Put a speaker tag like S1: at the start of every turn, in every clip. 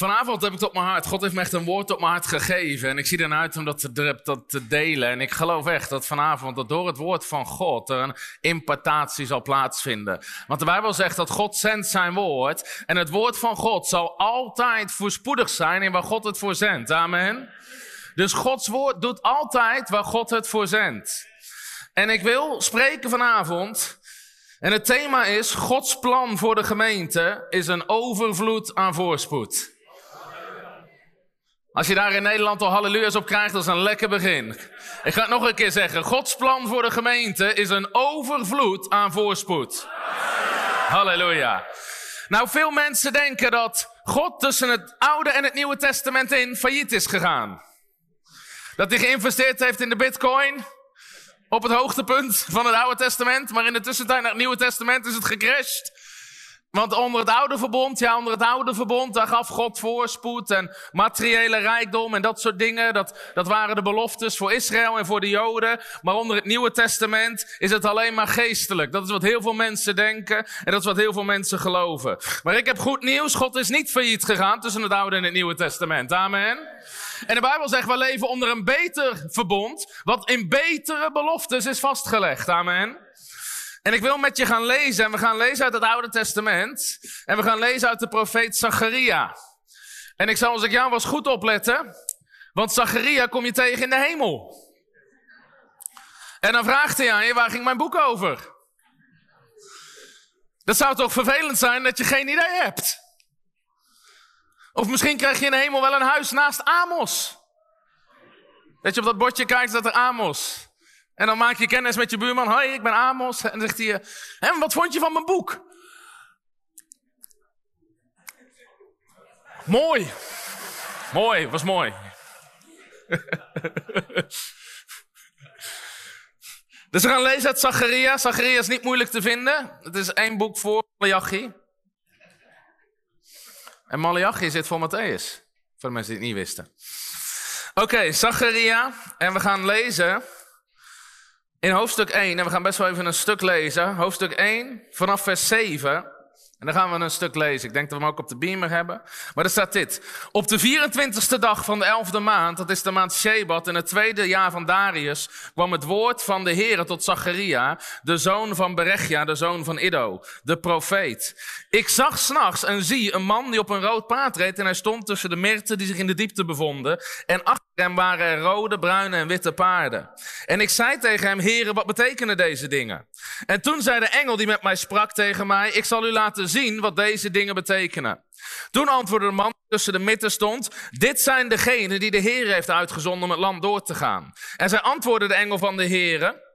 S1: Vanavond heb ik het op mijn hart. God heeft me echt een woord op mijn hart gegeven. En ik zie ernaar uit om dat te, te delen. En ik geloof echt dat vanavond dat door het woord van God er een impartatie zal plaatsvinden. Want de Bijbel zegt dat God zendt zijn woord. En het woord van God zal altijd voorspoedig zijn in waar God het voor zendt. Amen. Dus Gods woord doet altijd waar God het voor zendt. En ik wil spreken vanavond. En het thema is: Gods plan voor de gemeente is een overvloed aan voorspoed. Als je daar in Nederland al halleluja's op krijgt, dat is een lekker begin. Ik ga het nog een keer zeggen. Gods plan voor de gemeente is een overvloed aan voorspoed. Halleluja. Nou, veel mensen denken dat God tussen het Oude en het Nieuwe Testament in failliet is gegaan. Dat hij geïnvesteerd heeft in de bitcoin op het hoogtepunt van het Oude Testament, maar in de tussentijd naar het Nieuwe Testament is het gecrashed. Want onder het oude verbond, ja, onder het oude verbond, daar gaf God voorspoed en materiële rijkdom en dat soort dingen. Dat, dat waren de beloftes voor Israël en voor de Joden. Maar onder het Nieuwe Testament is het alleen maar geestelijk. Dat is wat heel veel mensen denken en dat is wat heel veel mensen geloven. Maar ik heb goed nieuws. God is niet failliet gegaan tussen het Oude en het Nieuwe Testament. Amen. En de Bijbel zegt, we leven onder een beter verbond, wat in betere beloftes is vastgelegd. Amen. En ik wil met je gaan lezen. En we gaan lezen uit het Oude Testament. En we gaan lezen uit de profeet Zacharia. En ik zou als ik jou was goed opletten. Want Zacharia kom je tegen in de hemel. En dan vraagt hij aan je, waar ging mijn boek over? Dat zou toch vervelend zijn dat je geen idee hebt? Of misschien krijg je in de hemel wel een huis naast Amos. Dat je op dat bordje kijkt, dat er Amos. En dan maak je kennis met je buurman. Hoi, ik ben Amos. En dan zegt hij, en wat vond je van mijn boek? Mooi. Mooi, was mooi. dus we gaan lezen uit Zacharia. Zacharia is niet moeilijk te vinden. Het is één boek voor Malachi. En Malachi zit voor Matthäus. Voor de mensen die het niet wisten. Oké, okay, Zacharia. En we gaan lezen in hoofdstuk 1, en we gaan best wel even een stuk lezen. Hoofdstuk 1, vanaf vers 7. En dan gaan we een stuk lezen. Ik denk dat we hem ook op de beamer hebben. Maar er staat dit. Op de 24ste dag van de 11e maand, dat is de maand Shebat, in het tweede jaar van Darius, kwam het woord van de Heere tot Zacharia, de zoon van Berechia, de zoon van Iddo, de profeet. Ik zag s'nachts en zie een man die op een rood paard reed en hij stond tussen de mirten die zich in de diepte bevonden. En achter hem waren er rode, bruine en witte paarden. En ik zei tegen hem, Heere, wat betekenen deze dingen? En toen zei de engel die met mij sprak tegen mij, ik zal u laten zien wat deze dingen betekenen. Toen antwoordde de man die tussen de midden stond, dit zijn degenen die de Heer heeft uitgezonden om het land door te gaan. En zij antwoordde de engel van de Heer,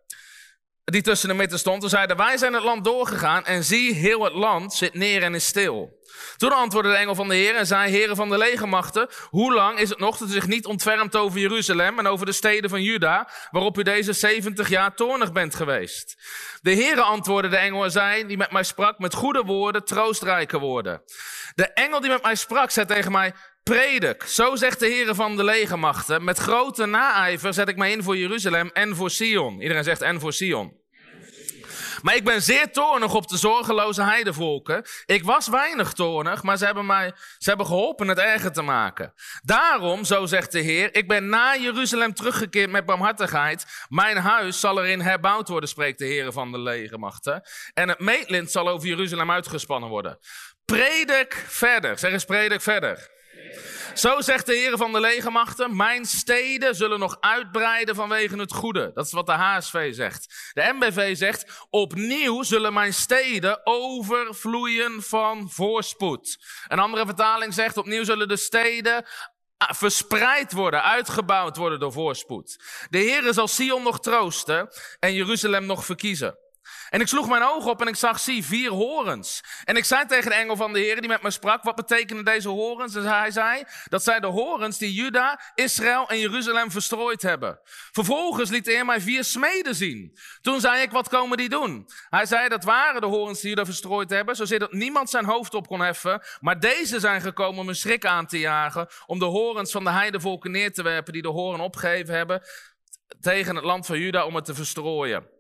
S1: die tussen de midden stond, en zeiden, wij zijn het land doorgegaan en zie, heel het land zit neer en is stil. Toen antwoordde de engel van de Heer en zei, heren van de legermachten, hoe lang is het nog dat u zich niet ontfermt over Jeruzalem en over de steden van Juda, waarop u deze 70 jaar toornig bent geweest? De Heere antwoordde de engel en zei, die met mij sprak, met goede woorden, troostrijke woorden. De engel die met mij sprak, zei tegen mij, predik, zo zegt de Heere van de legermachten, met grote naijver zet ik mij in voor Jeruzalem en voor Sion. Iedereen zegt en voor Sion. Maar ik ben zeer toornig op de zorgeloze heidevolken. Ik was weinig toornig, maar ze hebben mij ze hebben geholpen het erger te maken. Daarom, zo zegt de Heer, ik ben na Jeruzalem teruggekeerd met barmhartigheid. Mijn huis zal erin herbouwd worden, spreekt de Heer van de legermachten. En het meetlint zal over Jeruzalem uitgespannen worden. Predik verder. Zeg eens predik verder. Zo zegt de Heer van de legermachten, mijn steden zullen nog uitbreiden vanwege het goede. Dat is wat de HSV zegt. De MBV zegt, opnieuw zullen mijn steden overvloeien van voorspoed. Een andere vertaling zegt, opnieuw zullen de steden verspreid worden, uitgebouwd worden door voorspoed. De Heer zal Sion nog troosten en Jeruzalem nog verkiezen. En ik sloeg mijn ogen op en ik zag, zie, vier horens. En ik zei tegen de engel van de Heer die met me sprak, wat betekenen deze horens? En hij zei, dat zijn de horens die Juda, Israël en Jeruzalem verstrooid hebben. Vervolgens liet de Heer mij vier smeden zien. Toen zei ik, wat komen die doen? Hij zei, dat waren de horens die Juda verstrooid hebben, zozeer dat niemand zijn hoofd op kon heffen. Maar deze zijn gekomen om een schrik aan te jagen, om de horens van de heidevolken neer te werpen die de horen opgegeven hebben tegen het land van Juda om het te verstrooien.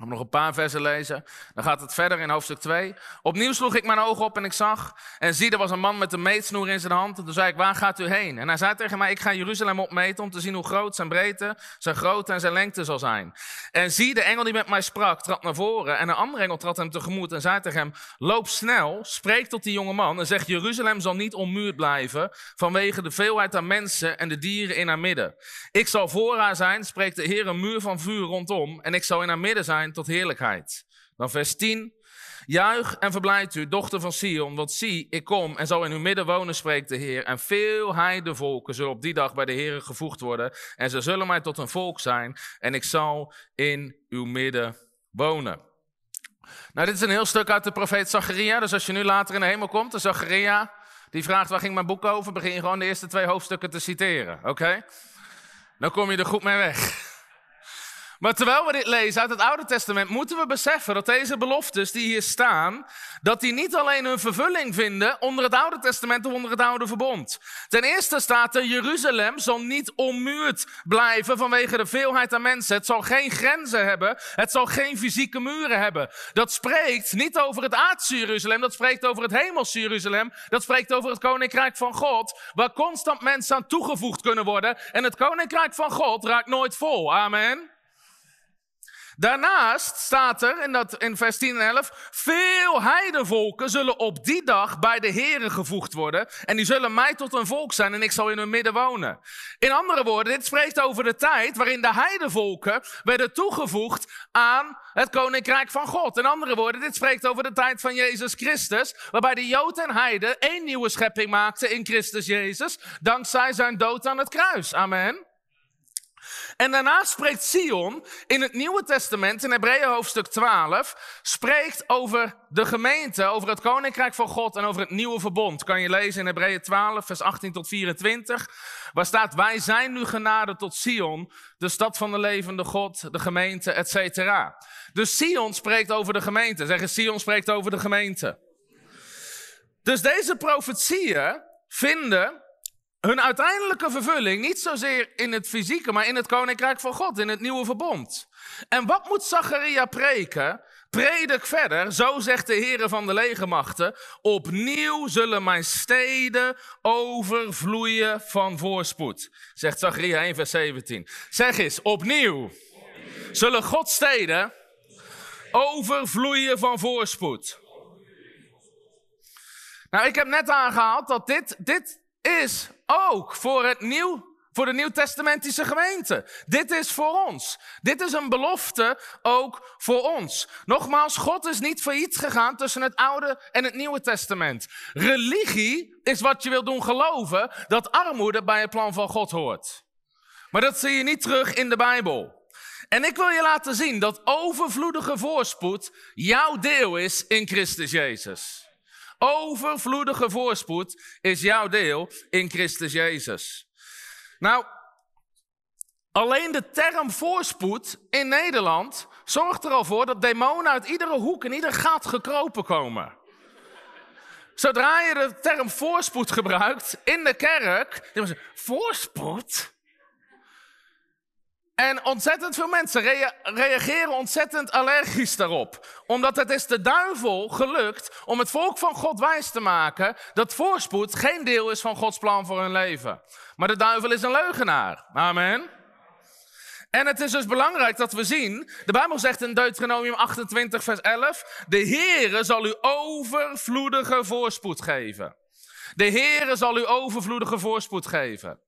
S1: Ik nog een paar versen lezen. Dan gaat het verder in hoofdstuk 2. Opnieuw sloeg ik mijn ogen op en ik zag. En zie, er was een man met een meetsnoer in zijn hand. En toen zei ik, waar gaat u heen? En hij zei tegen mij, ik ga Jeruzalem opmeten om te zien hoe groot zijn breedte, zijn grootte en zijn lengte zal zijn. En zie, de engel die met mij sprak, trad naar voren. En een andere engel trad hem tegemoet en zei tegen hem, loop snel, spreek tot die jonge man. En zeg, Jeruzalem zal niet onmuurd blijven vanwege de veelheid aan mensen en de dieren in haar midden. Ik zal voor haar zijn, spreekt de Heer een muur van vuur rondom. En ik zal in haar midden zijn tot heerlijkheid. Dan vers 10. Juich en verblijd u, dochter van Sion, want zie, ik kom en zal in uw midden wonen, spreekt de Heer. En veel heidevolken zullen op die dag bij de Heer gevoegd worden. En ze zullen mij tot een volk zijn. En ik zal in uw midden wonen. Nou, dit is een heel stuk uit de profeet Zacharia. Dus als je nu later in de hemel komt, de Zacharia, die vraagt waar ging mijn boek over, begin je gewoon de eerste twee hoofdstukken te citeren. Oké? Dan kom je er goed mee weg. Maar terwijl we dit lezen uit het Oude Testament, moeten we beseffen dat deze beloftes die hier staan, dat die niet alleen hun vervulling vinden onder het Oude Testament of onder het Oude Verbond. Ten eerste staat er, Jeruzalem zal niet ommuurd blijven vanwege de veelheid aan mensen. Het zal geen grenzen hebben, het zal geen fysieke muren hebben. Dat spreekt niet over het aardse Jeruzalem, dat spreekt over het hemelse Jeruzalem. Dat spreekt over het Koninkrijk van God, waar constant mensen aan toegevoegd kunnen worden. En het Koninkrijk van God raakt nooit vol. Amen. Daarnaast staat er in, dat, in vers 10 en 11: Veel heidenvolken zullen op die dag bij de Heren gevoegd worden. En die zullen mij tot een volk zijn en ik zal in hun midden wonen. In andere woorden, dit spreekt over de tijd waarin de heidenvolken werden toegevoegd aan het koninkrijk van God. In andere woorden, dit spreekt over de tijd van Jezus Christus, waarbij de Jood en Heiden één nieuwe schepping maakten in Christus Jezus, dankzij zijn dood aan het kruis. Amen. En daarna spreekt Sion in het Nieuwe Testament, in Hebreeën hoofdstuk 12, spreekt over de gemeente, over het koninkrijk van God en over het nieuwe verbond. Kan je lezen in Hebreeën 12, vers 18 tot 24, waar staat, wij zijn nu genade tot Sion, de stad van de levende God, de gemeente, et cetera. Dus Sion spreekt over de gemeente. Zeggen Sion spreekt over de gemeente. Dus deze profetieën vinden hun uiteindelijke vervulling niet zozeer in het fysieke, maar in het koninkrijk van God, in het nieuwe verbond. En wat moet Zacharia preken? Predik verder, zo zegt de Heere van de legermachten, opnieuw zullen mijn steden overvloeien van voorspoed. Zegt Zacharia 1 vers 17. Zeg eens, opnieuw zullen Gods steden overvloeien van voorspoed. Nou, ik heb net aangehaald dat dit, dit is ook voor, het nieuw, voor de Nieuw-Testamentische gemeente. Dit is voor ons. Dit is een belofte ook voor ons. Nogmaals, God is niet failliet gegaan tussen het Oude en het Nieuwe Testament. Religie is wat je wil doen geloven dat armoede bij het plan van God hoort. Maar dat zie je niet terug in de Bijbel. En ik wil je laten zien dat overvloedige voorspoed jouw deel is in Christus Jezus. Overvloedige voorspoed is jouw deel in Christus Jezus. Nou, alleen de term voorspoed in Nederland zorgt er al voor dat demonen uit iedere hoek en ieder gat gekropen komen. Zodra je de term voorspoed gebruikt in de kerk, dan voorspoed? En ontzettend veel mensen reageren ontzettend allergisch daarop. Omdat het is de duivel gelukt om het volk van God wijs te maken dat voorspoed geen deel is van Gods plan voor hun leven. Maar de duivel is een leugenaar. Amen. En het is dus belangrijk dat we zien, de Bijbel zegt in Deuteronomium 28 vers 11, de Heere zal u overvloedige voorspoed geven. De Heere zal u overvloedige voorspoed geven.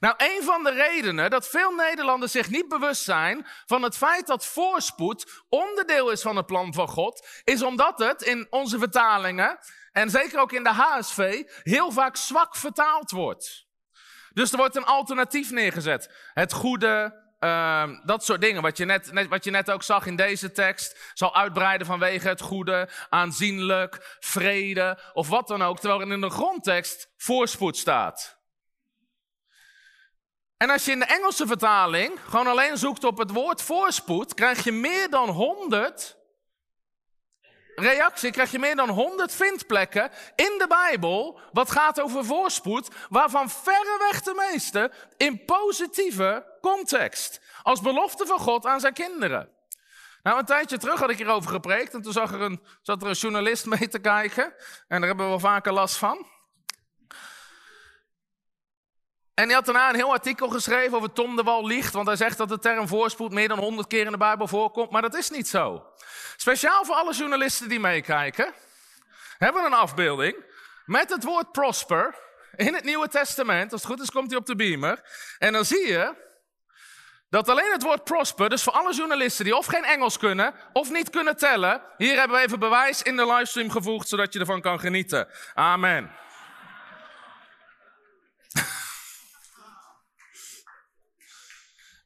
S1: Nou, een van de redenen dat veel Nederlanders zich niet bewust zijn van het feit dat voorspoed onderdeel is van het plan van God, is omdat het in onze vertalingen, en zeker ook in de HSV, heel vaak zwak vertaald wordt. Dus er wordt een alternatief neergezet. Het goede, Ehm, dat soort dingen, wat je, net, wat je net ook zag in deze tekst, zal uitbreiden vanwege het goede, aanzienlijk, vrede of wat dan ook, terwijl er in de grondtekst voorspoed staat. En als je in de Engelse vertaling gewoon alleen zoekt op het woord voorspoed, krijg je meer dan 100 reactie, krijg je meer dan 100 vindplekken in de Bijbel wat gaat over voorspoed, waarvan verreweg de meeste in positieve context, als belofte van God aan zijn kinderen. Nou, een tijdje terug had ik hierover gepreekt en toen zag er een, zat er een journalist mee te kijken en daar hebben we wel vaker last van. En hij had daarna een heel artikel geschreven over Tom de Wal liegt, want hij zegt dat de term voorspoed meer dan honderd keer in de Bijbel voorkomt, maar dat is niet zo. Speciaal voor alle journalisten die meekijken, hebben we een afbeelding met het woord prosper in het Nieuwe Testament. Als het goed is, komt hij op de beamer. En dan zie je dat alleen het woord prosper, dus voor alle journalisten die of geen Engels kunnen of niet kunnen tellen, hier hebben we even bewijs in de livestream gevoegd, zodat je ervan kan genieten. Amen.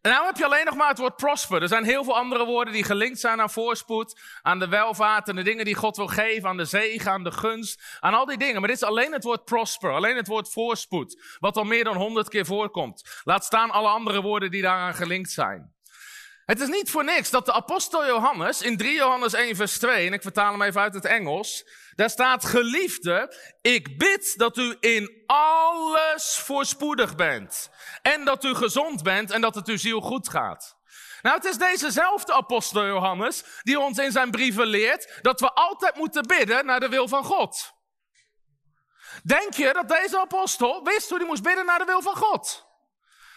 S1: En nou heb je alleen nog maar het woord prosper. Er zijn heel veel andere woorden die gelinkt zijn aan voorspoed, aan de welvaart en de dingen die God wil geven, aan de zegen, aan de gunst, aan al die dingen. Maar dit is alleen het woord prosper, alleen het woord voorspoed, wat al meer dan honderd keer voorkomt. Laat staan alle andere woorden die daaraan gelinkt zijn. Het is niet voor niks dat de apostel Johannes in 3 Johannes 1 vers 2, en ik vertaal hem even uit het Engels, daar staat geliefde, ik bid dat u in alles voorspoedig bent. En dat u gezond bent en dat het uw ziel goed gaat. Nou, het is dezezelfde apostel Johannes die ons in zijn brieven leert dat we altijd moeten bidden naar de wil van God. Denk je dat deze apostel wist hoe hij moest bidden naar de wil van God?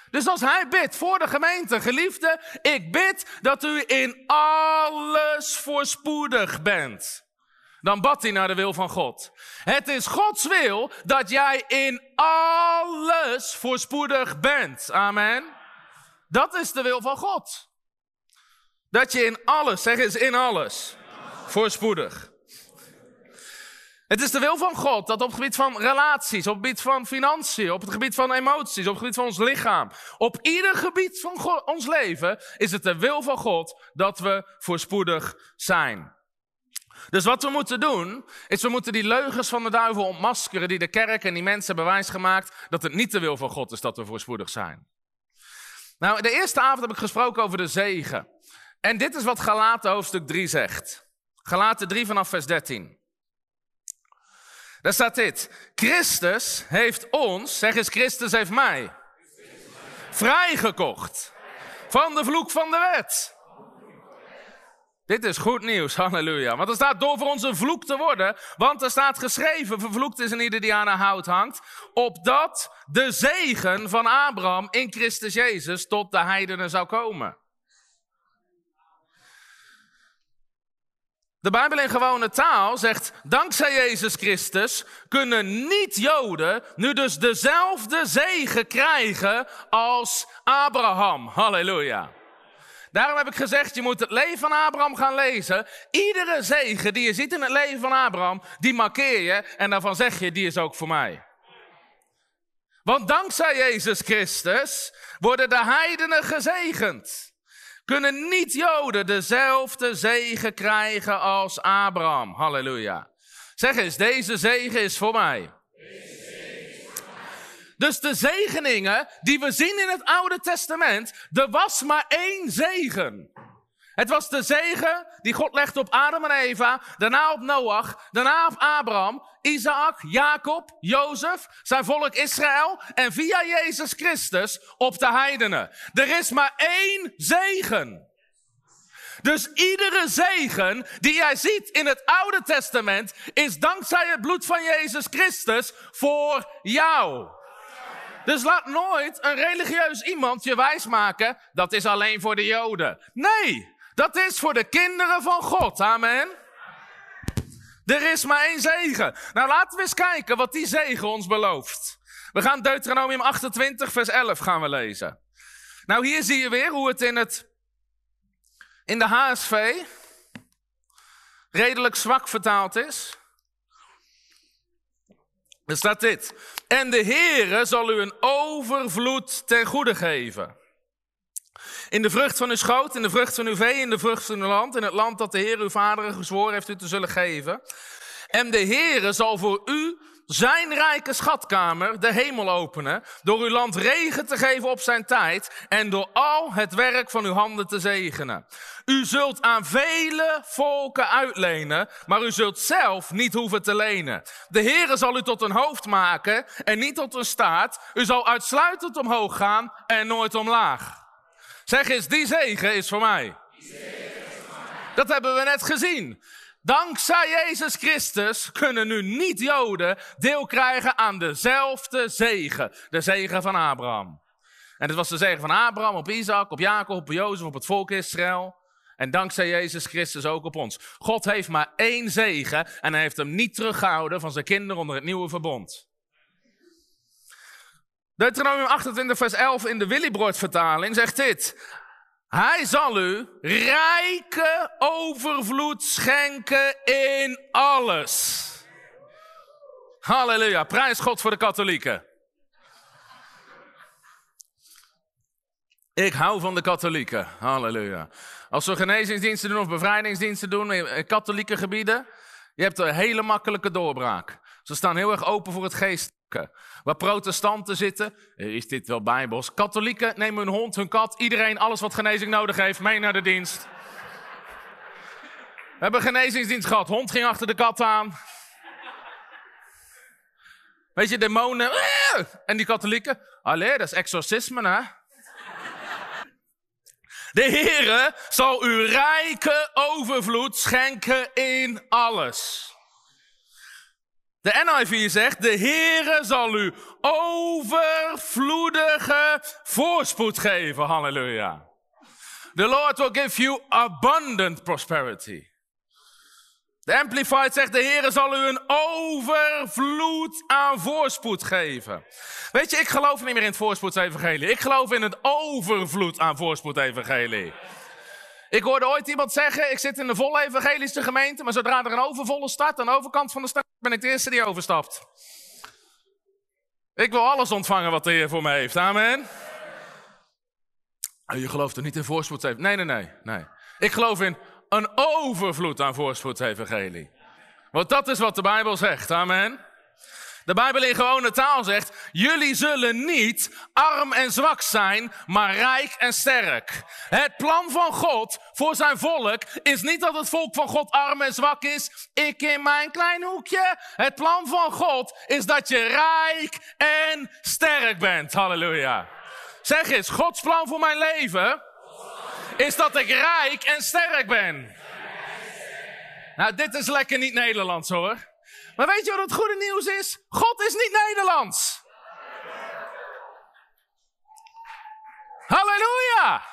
S1: Dus als hij bidt voor de gemeente, geliefde, ik bid dat u in alles voorspoedig bent. Dan bad hij naar de wil van God. Het is Gods wil dat jij in alles voorspoedig bent. Amen. Dat is de wil van God. Dat je in alles, zeg eens in alles, voorspoedig. Het is de wil van God dat op het gebied van relaties, op het gebied van financiën, op het gebied van emoties, op het gebied van ons lichaam, op ieder gebied van ons leven is het de wil van God dat we voorspoedig zijn. Dus wat we moeten doen, is we moeten die leugens van de duivel ontmaskeren die de kerk en die mensen hebben wijsgemaakt dat het niet de wil van God is dat we voorspoedig zijn. Nou, de eerste avond heb ik gesproken over de zegen. En dit is wat Galaten hoofdstuk 3 zegt. Galaten 3 vanaf vers 13. Daar staat dit. Christus heeft ons, zeg eens Christus heeft mij, vrijgekocht van de vloek van de wet. Dit is goed nieuws, halleluja. Want er staat door voor ons een vloek te worden. Want er staat geschreven, vervloekt is een ieder die aan een hout hangt. Opdat de zegen van Abraham in Christus Jezus tot de heidenen zou komen. De Bijbel in gewone taal zegt, dankzij Jezus Christus kunnen niet-Joden nu dus dezelfde zegen krijgen als Abraham. Halleluja. Daarom heb ik gezegd, je moet het leven van Abraham gaan lezen. Iedere zegen die je ziet in het leven van Abraham, die markeer je en daarvan zeg je, die is ook voor mij. Want dankzij Jezus Christus worden de heidenen gezegend. Kunnen niet-Joden dezelfde zegen krijgen als Abraham? Halleluja. Zeg eens, deze zegen is voor mij. Dus de zegeningen die we zien in het Oude Testament, er was maar één zegen. Het was de zegen die God legde op Adam en Eva, daarna op Noach, daarna op Abraham, Isaac, Jacob, Jozef, zijn volk Israël en via Jezus Christus op de heidenen. Er is maar één zegen. Dus iedere zegen die jij ziet in het Oude Testament is dankzij het bloed van Jezus Christus voor jou. Dus laat nooit een religieus iemand je wijsmaken, dat is alleen voor de Joden. Nee, dat is voor de kinderen van God. Amen. Er is maar één zegen. Nou, laten we eens kijken wat die zegen ons belooft. We gaan Deuteronomium 28, vers 11 gaan we lezen. Nou, hier zie je weer hoe het in, het, in de HSV redelijk zwak vertaald is. Er staat dit. En de Heere zal u een overvloed ten goede geven. In de vrucht van uw schoot, in de vrucht van uw vee, in de vrucht van uw land, in het land dat de Heer uw vader gezworen heeft u te zullen geven. En de Heere zal voor u zijn rijke schatkamer, de hemel openen, door uw land regen te geven op zijn tijd en door al het werk van uw handen te zegenen. U zult aan vele volken uitlenen, maar u zult zelf niet hoeven te lenen. De Heere zal u tot een hoofd maken en niet tot een staart. U zal uitsluitend omhoog gaan en nooit omlaag. Zeg eens, die zegen is voor mij. Dat hebben we net gezien. Dankzij Jezus Christus kunnen nu niet-Joden deel krijgen aan dezelfde zegen. De zegen van Abraham. En het was de zegen van Abraham op Isaac, op Jacob, op Jozef, op het volk Israël. En dankzij Jezus Christus ook op ons. God heeft maar één zegen en hij heeft hem niet teruggehouden van zijn kinderen onder het nieuwe verbond. Deuteronomium 28 vers 11 in de Willibrord vertaling zegt dit. Hij zal u rijke overvloed schenken in alles. Halleluja, prijs God voor de katholieken. Ik hou van de katholieken, halleluja. Als we genezingsdiensten doen of bevrijdingsdiensten doen in katholieke gebieden, je hebt een hele makkelijke doorbraak. Ze staan heel erg open voor het geestelijke. Waar protestanten zitten, is dit wel bijbels. Katholieken nemen hun hond, hun kat, iedereen, alles wat genezing nodig heeft, mee naar de dienst. We hebben genezingsdienst gehad. Hond ging achter de kat aan. Weet je, demonen. En die katholieken. Allee, dat is exorcisme, hè? De Heere zal u rijke overvloed schenken in alles. De NIV zegt, de Heere zal u overvloedige voorspoed geven. Halleluja. The Lord will give you abundant prosperity. De Amplified zegt, de Heere zal u een overvloed aan voorspoed geven. Weet je, ik geloof niet meer in het voorspoedsevangelie. Ik geloof in het overvloed aan voorspoedevangelie. Ik hoorde ooit iemand zeggen, ik zit in de volle evangelische gemeente, maar zodra er een overvolle start, aan de overkant van de stad, ben ik de eerste die overstapt. Ik wil alles ontvangen wat de Heer voor me heeft. Amen. Oh, je gelooft er niet in voorspoed? Nee, nee, nee, nee. Ik geloof in een overvloed aan voorspoedsevangelie. Want dat is wat de Bijbel zegt. Amen. De Bijbel in gewone taal zegt, jullie zullen niet arm en zwak zijn, maar rijk en sterk. Het plan van God voor zijn volk is niet dat het volk van God arm en zwak is, ik in mijn klein hoekje. Het plan van God is dat je rijk en sterk bent. Halleluja. Zeg eens, Gods plan voor mijn leven is dat ik rijk en sterk ben. Nou, dit is lekker niet Nederlands hoor. Maar weet je wat het goede nieuws is? God is niet Nederlands. Halleluja!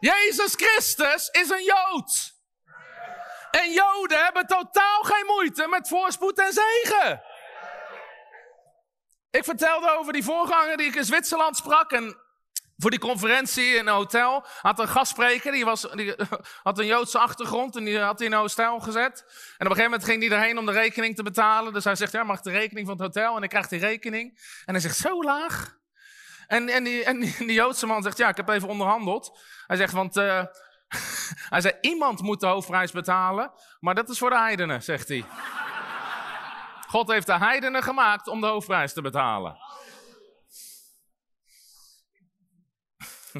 S1: Jezus Christus is een Jood. En Joden hebben totaal geen moeite met voorspoed en zegen. Ik vertelde over die voorganger die ik in Zwitserland sprak. En voor die conferentie in een hotel had een gastspreker, die, was, die had een Joodse achtergrond en die had hij in een hotel gezet. En op een gegeven moment ging hij erheen om de rekening te betalen. Dus hij zegt, ja, mag de rekening van het hotel? En ik krijg die rekening. En hij zegt, zo laag? En, en, die, en die, Joodse man zegt, ja, ik heb even onderhandeld. Hij zegt, want uh, hij zei, iemand moet de hoofdprijs betalen, maar dat is voor de heidenen, zegt hij. God heeft de heidenen gemaakt om de hoofdprijs te betalen.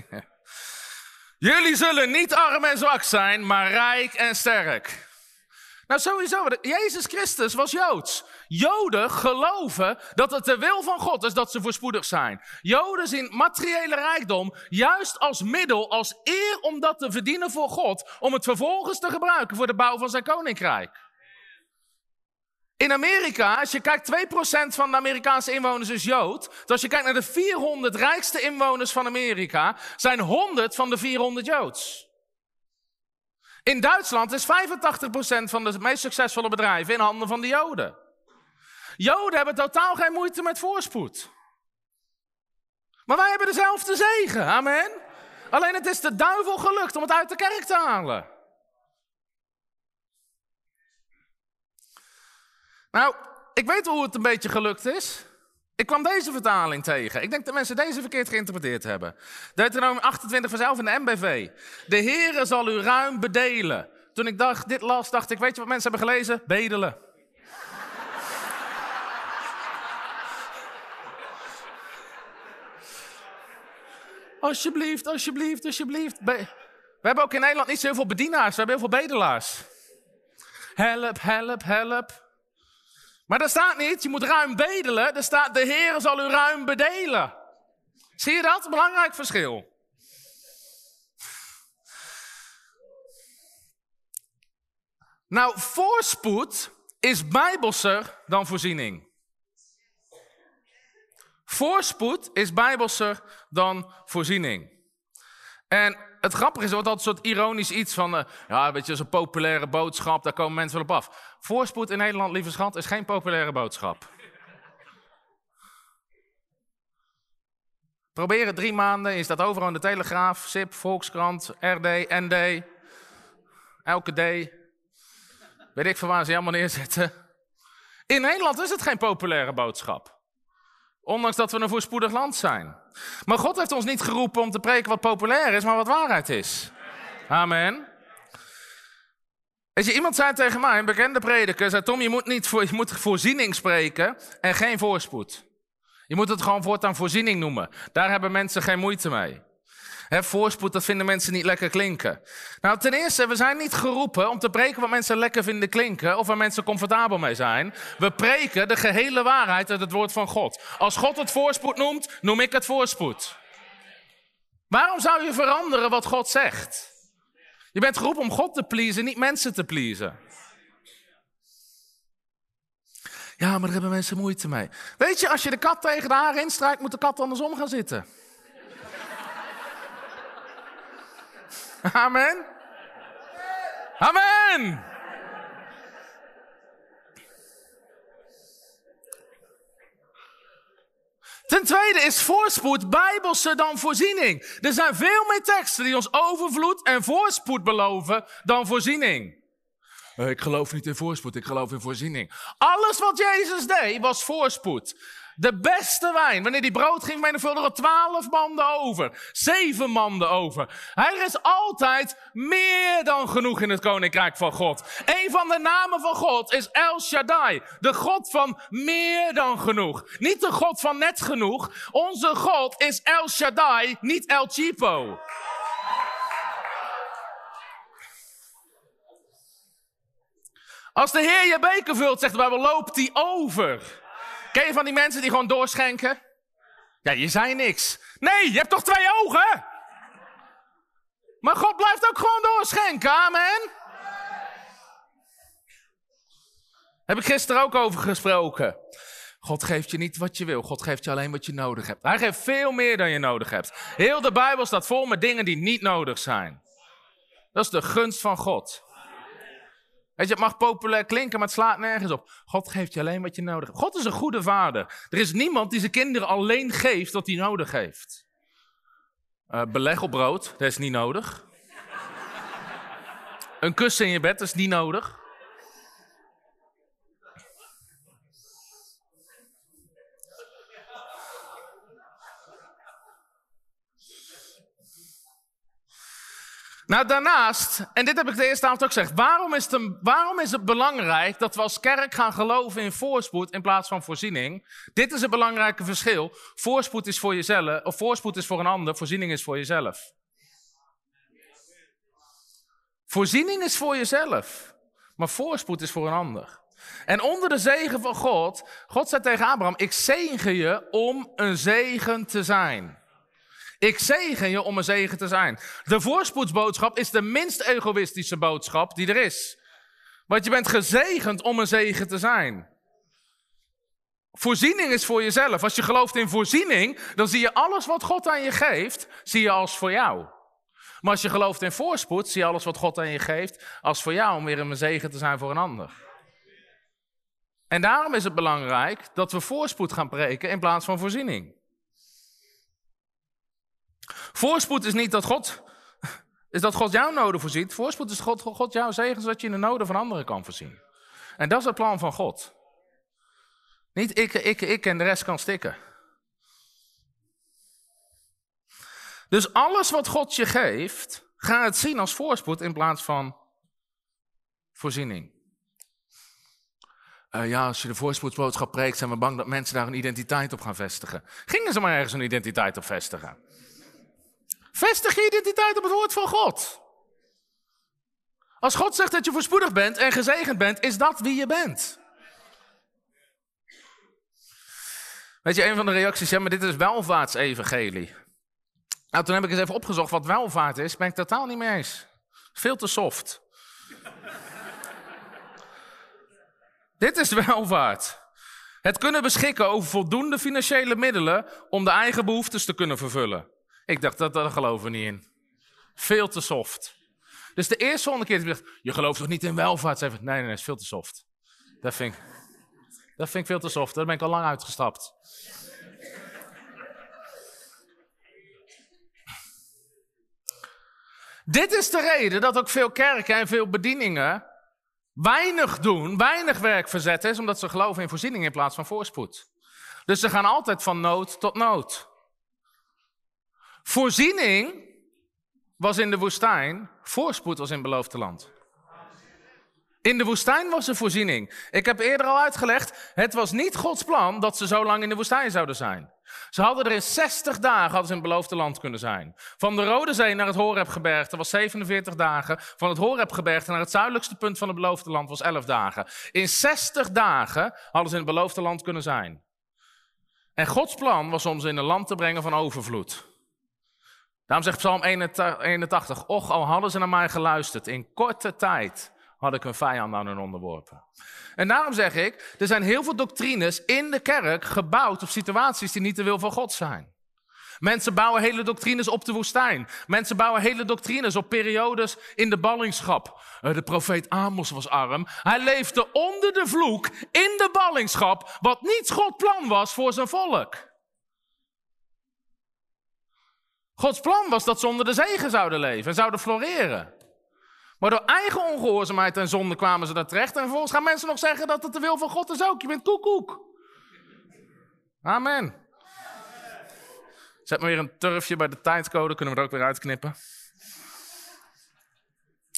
S1: Jullie zullen niet arm en zwak zijn, maar rijk en sterk. Nou, sowieso, Jezus Christus was Joods. Joden geloven dat het de wil van God is dat ze voorspoedig zijn. Joden zien materiële rijkdom juist als middel, als eer om dat te verdienen voor God, om het vervolgens te gebruiken voor de bouw van zijn koninkrijk. In Amerika, als je kijkt, 2% van de Amerikaanse inwoners is Jood. Dus als je kijkt naar de 400 rijkste inwoners van Amerika, zijn 100 van de 400 Joods. In Duitsland is 85% van de meest succesvolle bedrijven in handen van de Joden. Joden hebben totaal geen moeite met voorspoed. Maar wij hebben dezelfde zegen, amen. Alleen het is de duivel gelukt om het uit de kerk te halen. Nou, ik weet hoe het een beetje gelukt is. Ik kwam deze vertaling tegen. Ik denk dat mensen deze verkeerd geïnterpreteerd hebben. Deuteronomium 28 vers 11 in de MBV. De Heere zal u ruim bedelen. Toen ik dacht, dit las, dacht ik, weet je wat mensen hebben gelezen? Bedelen. alsjeblieft, alsjeblieft, alsjeblieft. We hebben ook in Nederland niet zo heel veel bedienaars, we hebben heel veel bedelaars. Help, help, help. Maar daar staat niet, je moet ruim bedelen. Er staat, de Heer zal u ruim bedelen. Zie je dat? Belangrijk verschil. Nou, voorspoed is bijbelser dan voorziening. Voorspoed is bijbelser dan voorziening. En het grappige is, er wordt altijd een soort ironisch iets van, uh, ja, weet je, zo'n populaire boodschap, daar komen mensen wel op af. Voorspoed in Nederland, lieve schat, is geen populaire boodschap. Probeer het drie maanden, je staat overal in de Telegraaf, SIP, Volkskrant, RD, ND, elke D. Weet ik van waar ze allemaal neerzetten. In Nederland is het geen populaire boodschap. Ondanks dat we een voorspoedig land zijn. Maar God heeft ons niet geroepen om te preken wat populair is, maar wat waarheid is. Amen. Weet je, iemand zei tegen mij, een bekende prediker, zei Tom, je moet, niet voor, je moet voorziening spreken en geen voorspoed. Je moet het gewoon voortaan voorziening noemen. Daar hebben mensen geen moeite mee. Voorspoed, dat vinden mensen niet lekker klinken. Nou, ten eerste, we zijn niet geroepen om te preken wat mensen lekker vinden klinken of waar mensen comfortabel mee zijn. We preken de gehele waarheid uit het woord van God. Als God het voorspoed noemt, noem ik het voorspoed. Waarom zou je veranderen wat God zegt? Je bent geroepen om God te pleasen, niet mensen te pleasen. Ja, maar daar hebben mensen moeite mee. Weet je, als je de kat tegen de haar instrijkt, moet de kat andersom gaan zitten. Amen. Amen. Ten tweede is voorspoed bijbelse dan voorziening. Er zijn veel meer teksten die ons overvloed en voorspoed beloven dan voorziening. Eh, ik geloof niet in voorspoed, ik geloof in voorziening. Alles wat Jezus deed was voorspoed. De beste wijn. Wanneer die brood ging menigvuldigen, twaalf manden over. Zeven manden over. Hij is altijd meer dan genoeg in het koninkrijk van God. Een van de namen van God is El Shaddai. De God van meer dan genoeg. Niet de God van net genoeg. Onze God is El Shaddai, niet El Chipo. Als de Heer je beker vult, zegt de Bijbel, loopt die over. Ken je van die mensen die gewoon doorschenken? Ja, je zei niks. Nee, je hebt toch twee ogen? Maar God blijft ook gewoon doorschenken, amen. Heb ik gisteren ook over gesproken. God geeft je niet wat je wil, God geeft je alleen wat je nodig hebt. Hij geeft veel meer dan je nodig hebt. Heel de Bijbel staat vol met dingen die niet nodig zijn. Dat is de gunst van God. Weet je, het mag populair klinken, maar het slaat nergens op. God geeft je alleen wat je nodig hebt. God is een goede vader. Er is niemand die zijn kinderen alleen geeft wat hij nodig heeft. Uh, beleg op brood, dat is niet nodig. Een kussen in je bed, dat is niet nodig. Nou, daarnaast, en dit heb ik de eerste avond ook gezegd, waarom is, het waarom is het belangrijk dat we als kerk gaan geloven in voorspoed in plaats van voorziening? Dit is het belangrijke verschil. Voorspoed is voor jezelf, of voorspoed is voor een ander, voorziening is voor jezelf. Voorziening is voor jezelf, maar voorspoed is voor een ander. En onder de zegen van God, God zei tegen Abraham, ik zegen je om een zegen te zijn. Ik zegen je om een zegen te zijn. De voorspoedsboodschap is de minst egoïstische boodschap die er is. Want je bent gezegend om een zegen te zijn. Voorziening is voor jezelf. Als je gelooft in voorziening, dan zie je alles wat God aan je geeft, zie je als voor jou. Maar als je gelooft in voorspoed, zie je alles wat God aan je geeft als voor jou om weer een zegen te zijn voor een ander. En daarom is het belangrijk dat we voorspoed gaan preken in plaats van voorziening. Voorspoed is niet dat God, is dat God jouw noden voorziet. Voorspoed is God, God jouw zegen, zodat je in de noden van anderen kan voorzien. En dat is het plan van God. Niet ik, ik, ik en de rest kan stikken. Dus alles wat God je geeft, ga het zien als voorspoed in plaats van voorziening. Uh, ja, als je de voorspoedsboodschap preekt, zijn we bang dat mensen daar een identiteit op gaan vestigen. Gingen ze maar ergens een identiteit op vestigen. Vestig je identiteit op het woord van God. Als God zegt dat je voorspoedig bent en gezegend bent, is dat wie je bent. Weet je, een van de reacties, ja, maar dit is welvaartsevangelie. Nou, toen heb ik eens even opgezocht wat welvaart is. Ben ik totaal niet mee eens. Veel te soft. Dit is welvaart. Het kunnen beschikken over voldoende financiële middelen om de eigen behoeftes te kunnen vervullen. Ik dacht, dat, dat geloven we niet in. Veel te soft. Dus de eerste honderd keer ik je gelooft toch niet in welvaart? Zei nee, nee, nee, is veel te soft. Dat vind, ik, dat vind ik veel te soft. Daar ben ik al lang uitgestapt. Dit is de reden dat ook veel kerken en veel bedieningen weinig doen, weinig werk verzetten, is omdat ze geloven in voorziening in plaats van voorspoed. Dus ze gaan altijd van nood tot nood. Voorziening was in de woestijn, voorspoed was in beloofde land. In de woestijn was er voorziening. Ik heb eerder al uitgelegd, het was niet Gods plan dat ze zo lang in de woestijn zouden zijn. Ze hadden er in 60 dagen ze in het beloofde land kunnen zijn. Van de Rode Zee naar het Horebgebergte was 47 dagen. Van het Horebgebergte naar het zuidelijkste punt van het beloofde land was 11 dagen. In 60 dagen hadden ze in het beloofde land kunnen zijn. En Gods plan was om ze in een land te brengen van overvloed. Daarom zegt Psalm 81, och al hadden ze naar mij geluisterd, in korte tijd had ik hun vijand aan hun onderworpen. En daarom zeg ik, er zijn heel veel doctrines in de kerk gebouwd op situaties die niet de wil van God zijn. Mensen bouwen hele doctrines op de woestijn. Mensen bouwen hele doctrines op periodes in de ballingschap. Eh, de profeet Amos was arm. Hij leefde onder de vloek in de ballingschap, wat niet Gods plan was voor zijn volk. Gods plan was dat ze onder de zegen zouden leven en zouden floreren. Maar door eigen ongehoorzaamheid en zonde kwamen ze daar terecht. En vervolgens gaan mensen nog zeggen dat het de wil van God is ook. Je bent koekoek. Amen. Zet maar weer een turfje bij de tijdcode, kunnen we er ook weer uitknippen.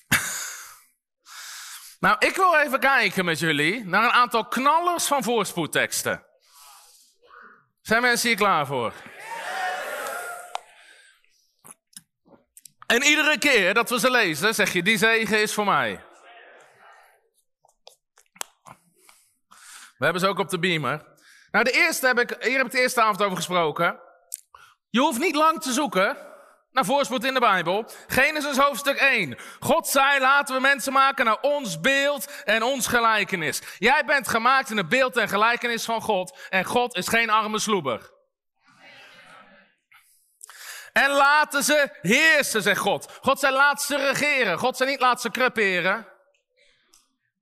S1: nou, ik wil even kijken met jullie naar een aantal knallers van voorspoedteksten. Zijn mensen hier klaar voor? En iedere keer dat we ze lezen, zeg je, die zegen is voor mij. We hebben ze ook op de beamer. Nou, de eerste heb ik, hier heb ik de eerste avond over gesproken. Je hoeft niet lang te zoeken naar voorspoed in de Bijbel. Genesis hoofdstuk 1. God zei, laten we mensen maken naar ons beeld en ons gelijkenis. Jij bent gemaakt in het beeld en gelijkenis van God. En God is geen arme sloeber. En laten ze heersen, zegt God. God zei, laat ze regeren. God zei niet, laat ze creperen.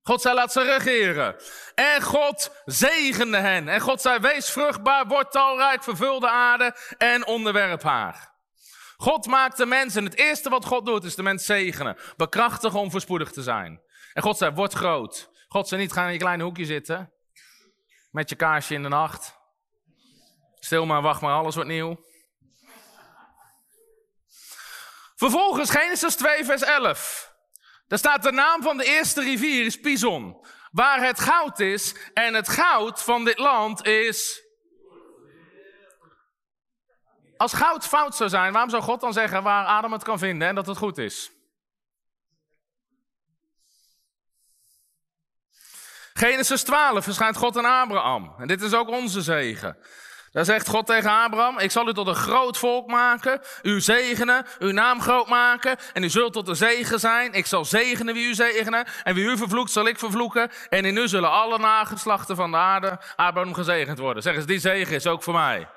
S1: God zei, laat ze regeren. En God zegende hen. En God zei, wees vruchtbaar, word talrijk, vervul de aarde en onderwerp haar. God maakt de mensen. Het eerste wat God doet, is de mens zegenen. Bekrachtigen om voorspoedig te zijn. En God zei, word groot. God zei niet, ga in je kleine hoekje zitten. Met je kaarsje in de nacht. Stil maar, wacht maar, alles wordt nieuw. Vervolgens Genesis 2, vers 11. Daar staat de naam van de eerste rivier is Pison. Waar het goud is. En het goud van dit land is. Als goud fout zou zijn, waarom zou God dan zeggen waar Adam het kan vinden en dat het goed is? Genesis 12 verschijnt God aan Abraham. En dit is ook onze zegen. Daar zegt God tegen Abraham, ik zal u tot een groot volk maken, u zegenen, uw naam groot maken en u zult tot een zegen zijn. Ik zal zegenen wie u zegenen en wie u vervloekt zal ik vervloeken en in u zullen alle nageslachten van de aarde Abraham gezegend worden. Zeg eens, die zegen is ook voor mij.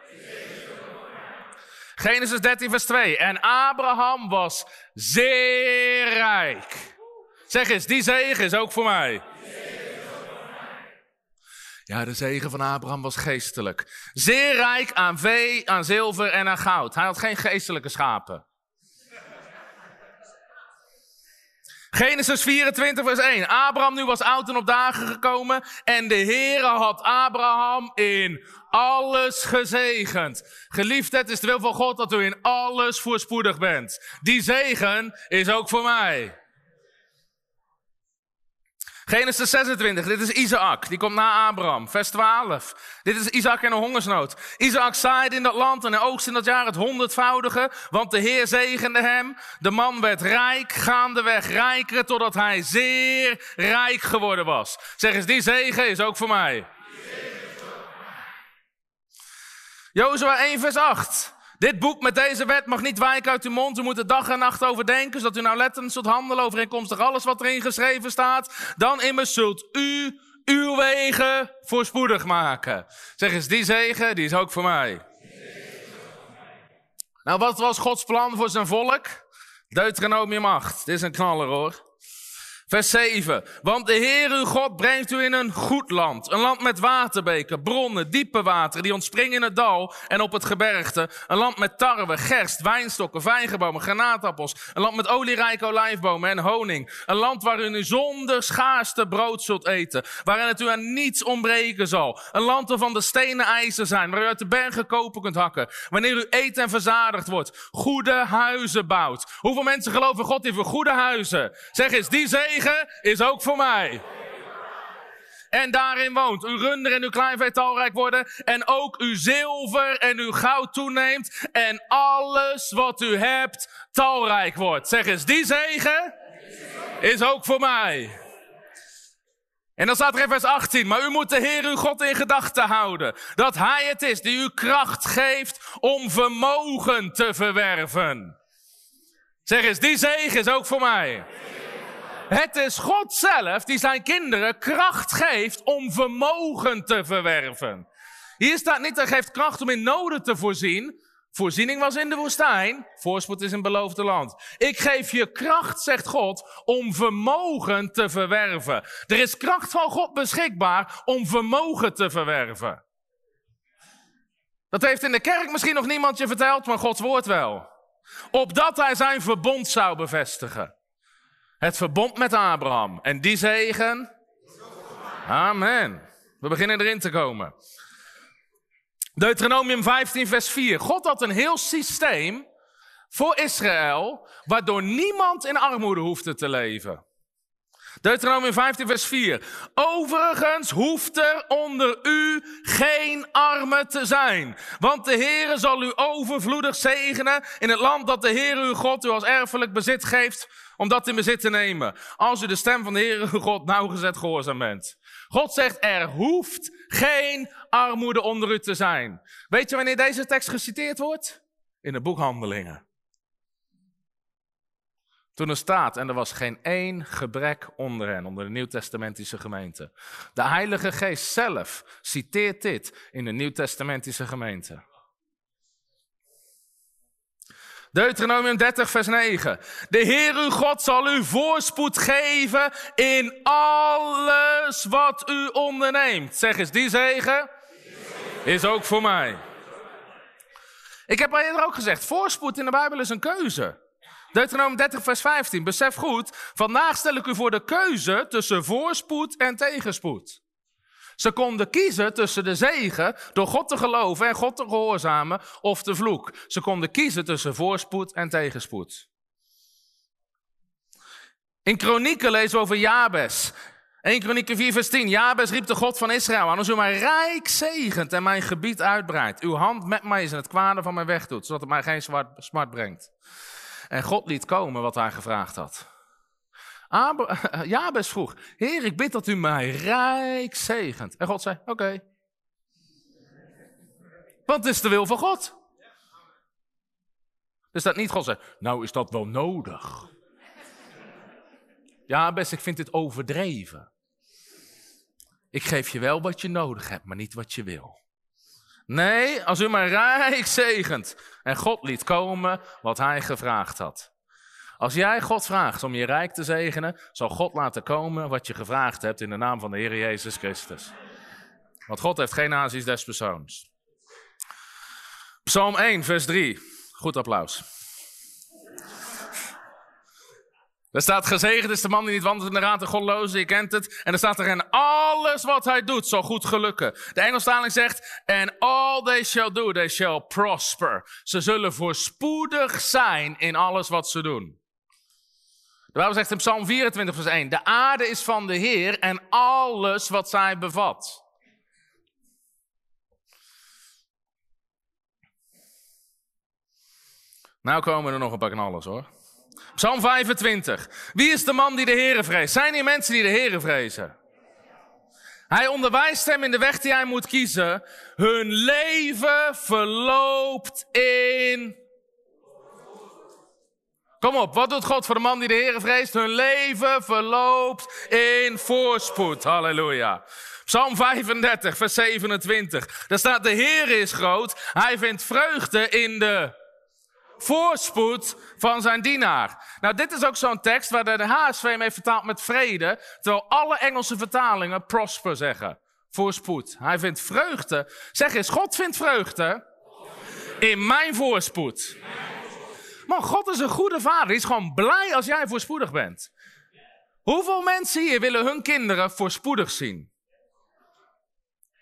S1: Genesis 13 vers 2. En Abraham was zeer rijk. Zeg eens, die zegen is ook voor mij. Ja, de zegen van Abraham was geestelijk. Zeer rijk aan vee, aan zilver en aan goud. Hij had geen geestelijke schapen. Genesis 24, vers 1. Abraham nu was oud en op dagen gekomen. En de Heere had Abraham in alles gezegend. Geliefd, het is de wil van God dat u in alles voorspoedig bent. Die zegen is ook voor mij. Genesis 26, dit is Isaac, die komt na Abraham. Vers 12, dit is Isaac en een hongersnood. Isaac zaaide in dat land en oogst in dat jaar het honderdvoudige, want de Heer zegende hem. De man werd rijk, gaandeweg rijker, totdat hij zeer rijk geworden was. Zeg eens, die zegen is ook voor mij. Jozua 1 vers 8. Dit boek met deze wet mag niet wijken uit uw mond. U moet er dag en nacht over denken, zodat u nou lettend zult handelen overeenkomstig alles wat erin geschreven staat. Dan immers zult u uw wegen voorspoedig maken. Zeg eens, die zegen, die is ook voor mij. Nou, wat was Gods plan voor zijn volk? Deuteronomium 8. Dit is een knaller hoor. Vers 7. Want de Heer uw God brengt u in een goed land. Een land met waterbeken, bronnen, diepe wateren die ontspringen in het dal en op het gebergte. Een land met tarwe, gerst, wijnstokken, vijgenbomen, granaatappels. Een land met olierijke olijfbomen en honing. Een land waarin u zonder schaarste brood zult eten. Waarin het u aan niets ontbreken zal. Een land waarvan de stenen ijzer zijn, waar u uit de bergen kopen kunt hakken. Wanneer u eet en verzadigd wordt. Goede huizen bouwt. Hoeveel mensen geloven God heeft goede huizen? Zeg eens, die zegen is ook voor mij. En daarin woont uw runder en uw kleinvee talrijk worden. En ook uw zilver en uw goud toeneemt. En alles wat u hebt talrijk wordt. Zeg eens, die zegen is ook voor mij. En dan staat er in vers 18, maar u moet de Heer uw God in gedachten houden. Dat Hij het is die u kracht geeft om vermogen te verwerven. Zeg eens, die zegen is ook voor mij. Het is God zelf die zijn kinderen kracht geeft om vermogen te verwerven. Hier staat niet, hij geeft kracht om in noden te voorzien. Voorziening was in de woestijn, voorspoed is in beloofde land. Ik geef je kracht, zegt God, om vermogen te verwerven. Er is kracht van God beschikbaar om vermogen te verwerven. Dat heeft in de kerk misschien nog niemand je verteld, maar Gods woord wel. Opdat hij zijn verbond zou bevestigen. Het verbond met Abraham. En die zegen. Amen. We beginnen erin te komen. Deuteronomium 15, vers 4. God had een heel systeem voor Israël, waardoor niemand in armoede hoefde te leven. Deuteronomium 15, vers 4. Overigens hoeft er onder u geen arme te zijn. Want de Heere zal u overvloedig zegenen in het land dat de Heer uw God u als erfelijk bezit geeft om dat in bezit te nemen. Als u de stem van de Heere God nauwgezet gehoorzaam bent. God zegt, er hoeft geen armoede onder u te zijn. Weet je wanneer deze tekst geciteerd wordt? In de boekhandelingen. Toen er staat, en er was geen één gebrek onder hen, onder de Nieuwtestamentische gemeente. De Heilige Geest zelf citeert dit in de Nieuwtestamentische gemeente. Deuteronomium 30, vers 9. De Heer uw God zal u voorspoed geven in alles wat u onderneemt. Zeg eens, die zegen is ook voor mij. Ik heb al eerder ook gezegd, voorspoed in de Bijbel is een keuze. Deuteronomium 30, vers 15. Besef goed, vandaag stel ik u voor de keuze tussen voorspoed en tegenspoed. Ze konden kiezen tussen de zegen door God te geloven en God te gehoorzamen of de vloek. Ze konden kiezen tussen voorspoed en tegenspoed. In Kronieken lezen we over Jabes. 1 Kronieken 4 vers 10. Jabes riep de God van Israël aan. Als u mij rijk zegent en mijn gebied uitbreidt. Uw hand met mij is en het kwade van mij wegdoet. Zodat het mij geen smart brengt. En God liet komen wat hij gevraagd had. Jabes vroeg, Heer, ik bid dat u mij rijk zegent. En God zei, oké. Het is de wil van God. Dus dat niet God zei, nou is dat wel nodig. Ja, best, ik vind dit overdreven. Ik geef je wel wat je nodig hebt, maar niet wat je wil. Nee, als u mij rijk zegent. En God liet komen wat hij gevraagd had. Als jij God vraagt om je rijk te zegenen, zal God laten komen wat je gevraagd hebt in de naam van de Heer Jezus Christus. Want God heeft geen aanzien des persoons. Psalm 1, vers 3. Goed applaus. Er staat gezegend is de man die niet wandelt in de raad de godlozen, je kent het. En er staat er en alles wat hij doet zal goed gelukken. De Engelstaling zegt, and all they shall do, they shall prosper. Ze zullen voorspoedig zijn in alles wat ze doen. De Bijbel zegt in Psalm 24 vers 1, de aarde is van de Heer en alles wat zij bevat. Nou komen er nog een paar knallers hoor. Psalm 25. Wie is de man die de Heeren vreest? Zijn er mensen die de Heeren vrezen? Hij onderwijst hem in de weg die hij moet kiezen. Hun leven verloopt in. Kom op, wat doet God voor de man die de Heeren vreest? Hun leven verloopt in voorspoed. Halleluja. Psalm 35, vers 27. Daar staat: De Heer is groot. Hij vindt vreugde in de voorspoed van zijn dienaar. Nou, dit is ook zo'n tekst waar de HSV hem heeft vertaald met vrede, terwijl alle Engelse vertalingen prosper zeggen. Voorspoed. Hij vindt vreugde. Zeg eens, God vindt vreugde in mijn voorspoed. Man, God is een goede vader. Hij is gewoon blij als jij voorspoedig bent. Hoeveel mensen hier willen hun kinderen voorspoedig zien?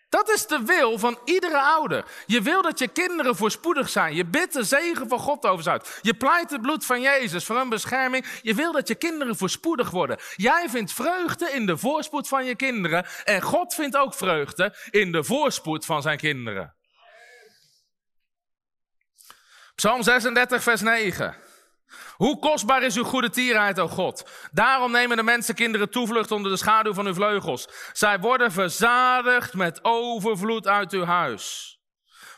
S1: Dat is de wil van iedere ouder. Je wil dat je kinderen voorspoedig zijn. Je bidt de zegen van God over ze uit. Je pleit het bloed van Jezus voor een bescherming. Je wil dat je kinderen voorspoedig worden. Jij vindt vreugde in de voorspoed van je kinderen. En God vindt ook vreugde in de voorspoed van zijn kinderen. Psalm 36, vers 9. Hoe kostbaar is uw goede tierheid, o God. Daarom nemen de mensenkinderen toevlucht onder de schaduw van uw vleugels. Zij worden verzadigd met overvloed uit uw huis.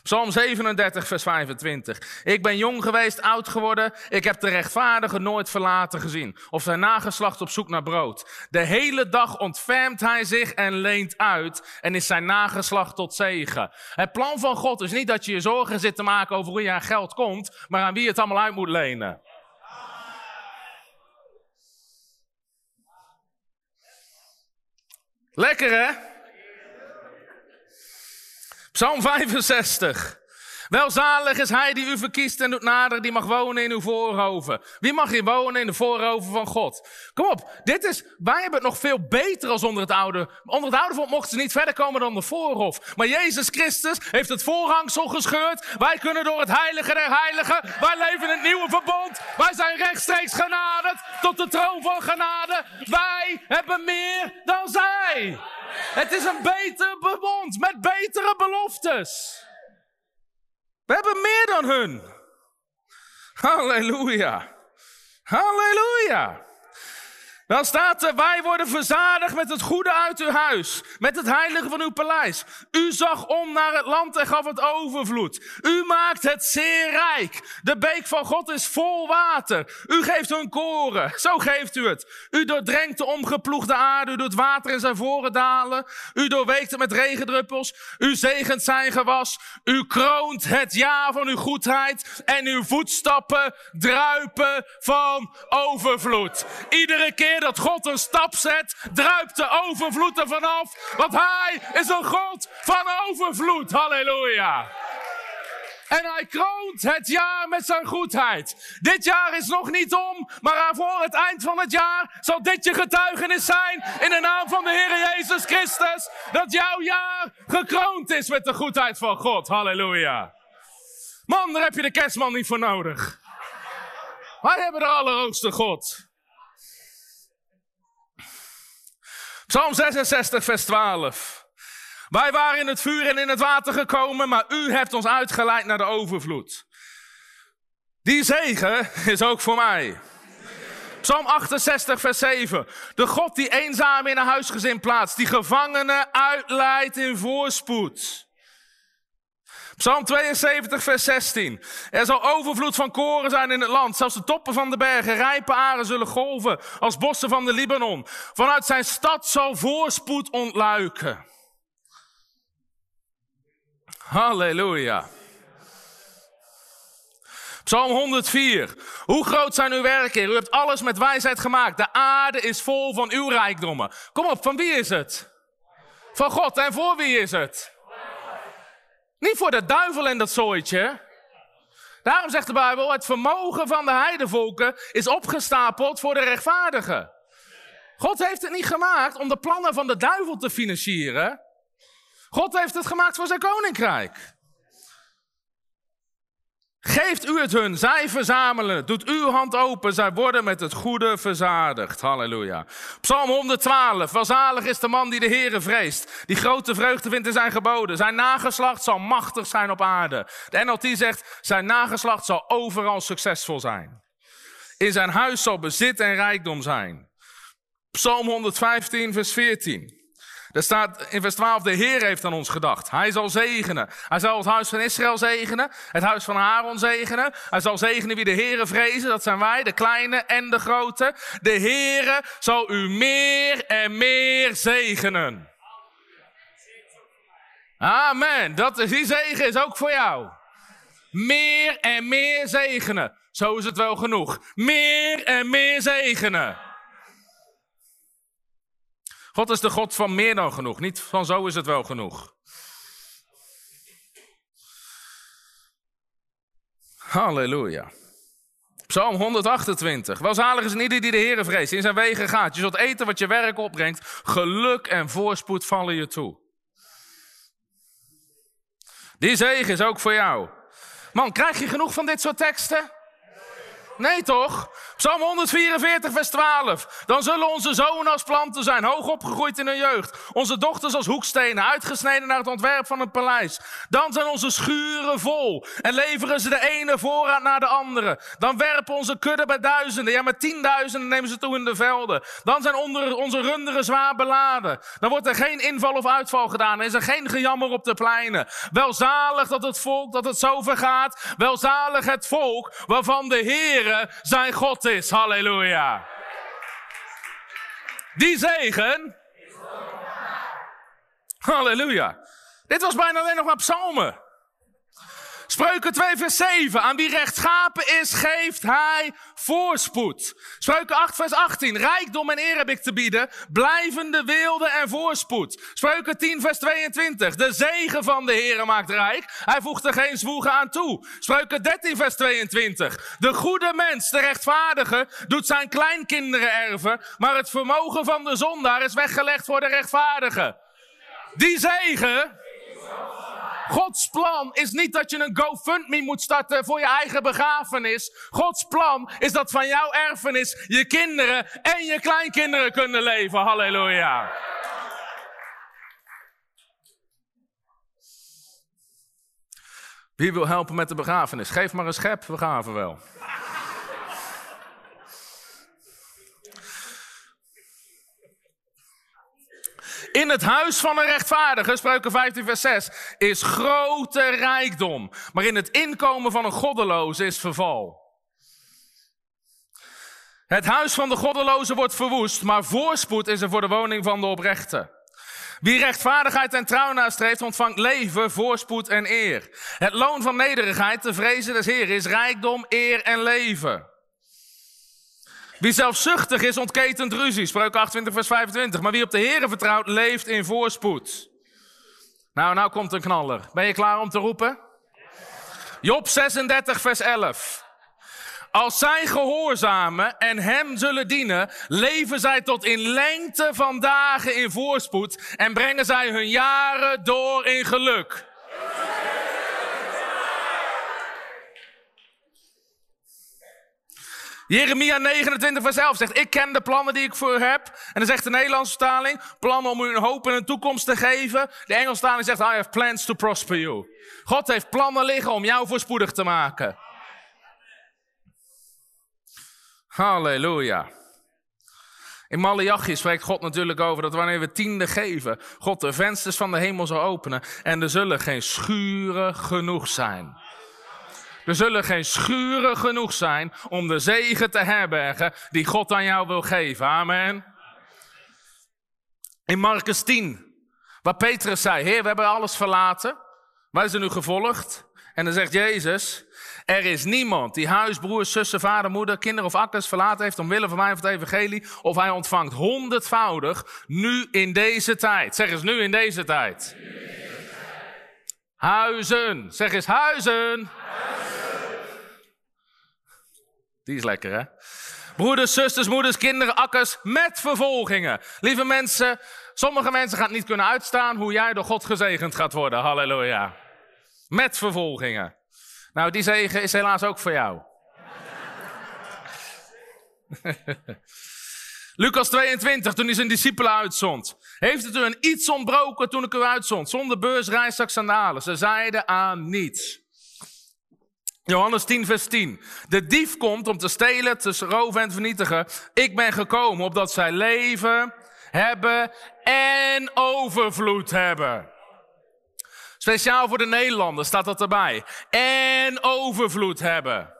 S1: Psalm 37, vers 25. Ik ben jong geweest, oud geworden. Ik heb de rechtvaardige nooit verlaten gezien. Of zijn nageslacht op zoek naar brood. De hele dag ontfermt hij zich en leent uit. En is zijn nageslacht tot zegen. Het plan van God is niet dat je je zorgen zit te maken over hoe je aan geld komt. Maar aan wie het allemaal uit moet lenen. Lekker hè? Psalm 65. Welzalig is hij die u verkiest en doet nader, die mag wonen in uw voorhoven. Wie mag hier wonen in de voorhoven van God? Kom op, dit is, wij hebben het nog veel beter als onder het oude. Onder het oude volk mochten ze niet verder komen dan de voorhof. Maar Jezus Christus heeft het voorhangsel gescheurd. Wij kunnen door het heilige der heiligen. Wij leven in het nieuwe verbond. Wij zijn rechtstreeks genaderd tot de troon van genade. Wij hebben meer dan zij. Het is een beter verbond met betere beloftes. We hebben meer dan hun. Halleluja. Halleluja. Dan staat er, wij worden verzadigd met het goede uit uw huis, met het heilige van uw paleis. U zag om naar het land en gaf het overvloed. U maakt het zeer rijk. De beek van God is vol water. U geeft hun koren, zo geeft u het. U doordrenkt de omgeploegde aarde, u doet water in zijn voren dalen. U doorweekt het met regendruppels. U zegent zijn gewas. U kroont het jaar van uw goedheid. En uw voetstappen druipen van overvloed. Iedere keer dat God een stap zet, druipt de overvloed er vanaf. Want Hij is een God van overvloed. Halleluja. En hij kroont het jaar met zijn goedheid. Dit jaar is nog niet om, maar voor het eind van het jaar zal dit je getuigenis zijn in de naam van de Heer Jezus Christus. Dat jouw jaar gekroond is met de goedheid van God. Halleluja. Man, daar heb je de kerstman niet voor nodig. Wij hebben de Allerhoogste God. Psalm 66, vers 12. Wij waren in het vuur en in het water gekomen, maar u hebt ons uitgeleid naar de overvloed. Die zegen is ook voor mij. Psalm 68, vers 7. De God die eenzaam in een huisgezin plaatst, die gevangenen uitleidt in voorspoed. Psalm 72, vers 16. Er zal overvloed van koren zijn in het land. Zelfs de toppen van de bergen, rijpe aren zullen golven als bossen van de Libanon. Vanuit zijn stad zal voorspoed ontluiken. Halleluja. Psalm 104. Hoe groot zijn uw werken? U hebt alles met wijsheid gemaakt. De aarde is vol van uw rijkdommen. Kom op, van wie is het? Van God. En voor wie is het? Niet voor de duivel en dat zooitje. Daarom zegt de Bijbel, het vermogen van de heidevolken is opgestapeld voor de rechtvaardigen. God heeft het niet gemaakt om de plannen van de duivel te financieren. God heeft het gemaakt voor zijn koninkrijk. Geeft u het hun, zij verzamelen. Doet uw hand open, zij worden met het goede verzadigd. Halleluja. Psalm 112. Welzalig is de man die de Heere vreest. Die grote vreugde vindt in zijn geboden. Zijn nageslacht zal machtig zijn op aarde. De NLT zegt, zijn nageslacht zal overal succesvol zijn. In zijn huis zal bezit en rijkdom zijn. Psalm 115, vers 14. Er staat in vers 12, de Heer heeft aan ons gedacht. Hij zal zegenen. Hij zal het huis van Israël zegenen. Het huis van Aaron zegenen. Hij zal zegenen wie de Heere vrezen. Dat zijn wij, de kleine en de grote. De Heere zal u meer en meer zegenen. Amen. Dat, die zegen is ook voor jou. Meer en meer zegenen. Zo is het wel genoeg. Meer en meer zegenen. God is de God van meer dan genoeg, niet van zo is het wel genoeg. Halleluja. Psalm 128. Welzalig is ieder die de Heer vreest, in zijn wegen gaat. Je zult eten wat je werk opbrengt. Geluk en voorspoed vallen je toe. Die zegen is ook voor jou. Man, krijg je genoeg van dit soort teksten? Nee toch? Psalm 144, vers 12. Dan zullen onze zonen als planten zijn, hoog opgegroeid in hun jeugd. Onze dochters als hoekstenen, uitgesneden naar het ontwerp van het paleis. Dan zijn onze schuren vol en leveren ze de ene voorraad naar de andere. Dan werpen onze kudden bij duizenden, ja met tienduizenden nemen ze toe in de velden. Dan zijn onder, onze runderen zwaar beladen. Dan wordt er geen inval of uitval gedaan. is er geen gejammer op de pleinen. Welzalig dat het volk dat het zo vergaat. Welzalig het volk waarvan de Zijn God is. Halleluja. Die zegen. Halleluja. Dit was bijna alleen nog maar psalmen. Spreuken 2 vers 7. Aan wie rechtschapen is, geeft hij voorspoed. Spreuken 8 vers 18. Rijkdom en eer heb ik te bieden. Blijvende weelde en voorspoed. Spreuken 10 vers 22. De zegen van de Heer maakt rijk. Hij voegt er geen zwoegen aan toe. Spreuken 13 vers 22. De goede mens, de rechtvaardige, doet zijn kleinkinderen erven. Maar het vermogen van de zondaar is weggelegd voor de rechtvaardige. Die zegen Gods plan is niet dat je een GoFundMe moet starten voor je eigen begrafenis. Gods plan is dat van jouw erfenis je kinderen en je kleinkinderen kunnen leven. Halleluja. Wie wil helpen met de begrafenis? Geef maar een schep, we gaven wel. In het huis van een rechtvaardige, spreuken 15 vers 6, is grote rijkdom. Maar in het inkomen van een goddeloze is verval. Het huis van de goddeloze wordt verwoest, maar voorspoed is er voor de woning van de oprechte. Wie rechtvaardigheid en trouw nastreeft, ontvangt leven, voorspoed en eer. Het loon van nederigheid, de vrezen des Heer, is rijkdom, eer en leven. Wie zelfzuchtig is, ontketent ruzie. Spreuk 28, vers 25. Maar wie op de Heeren vertrouwt, leeft in voorspoed. Nou, nou komt een knaller. Ben je klaar om te roepen? Job 36, vers 11. Als zij gehoorzamen en hem zullen dienen, leven zij tot in lengte van dagen in voorspoed en brengen zij hun jaren door in geluk. Jeremia 29 vers 11 zegt, ik ken de plannen die ik voor heb. En dan zegt de Nederlandse vertaling, plannen om u een hoop en een toekomst te geven. De Engelse vertaling zegt, I have plans to prosper you. God heeft plannen liggen om jou voorspoedig te maken. Halleluja. In Malachi spreekt God natuurlijk over dat wanneer we tiende geven, God de vensters van de hemel zal openen en er zullen geen schuren genoeg zijn. Er zullen geen schuren genoeg zijn om de zegen te herbergen die God aan jou wil geven. Amen. In Marcus 10, waar Petrus zei, Heer, we hebben alles verlaten. Wij zijn u gevolgd. En dan zegt Jezus, er is niemand die huis, broers, zussen, vader, moeder, kinderen of akkers verlaten heeft omwille van mij of het evangelie. Of hij ontvangt honderdvoudig nu in deze tijd. Zeg eens nu in deze tijd. Huizen. Zeg eens huizen. Die is lekker, hè? Broeders, zusters, moeders, kinderen, akkers met vervolgingen. Lieve mensen, sommige mensen gaan niet kunnen uitstaan hoe jij door God gezegend gaat worden. Halleluja. Met vervolgingen. Nou, die zegen is helaas ook voor jou. Lucas 22, toen hij zijn discipelen uitzond. Heeft het een iets ontbroken toen ik u uitzond? Zonder beurs, reiszak, sandalen. Ze zeiden aan niets. Johannes 10, vers 10. De dief komt om te stelen, te roven en vernietigen. Ik ben gekomen opdat zij leven, hebben en overvloed hebben. Speciaal voor de Nederlanders staat dat erbij. En overvloed hebben.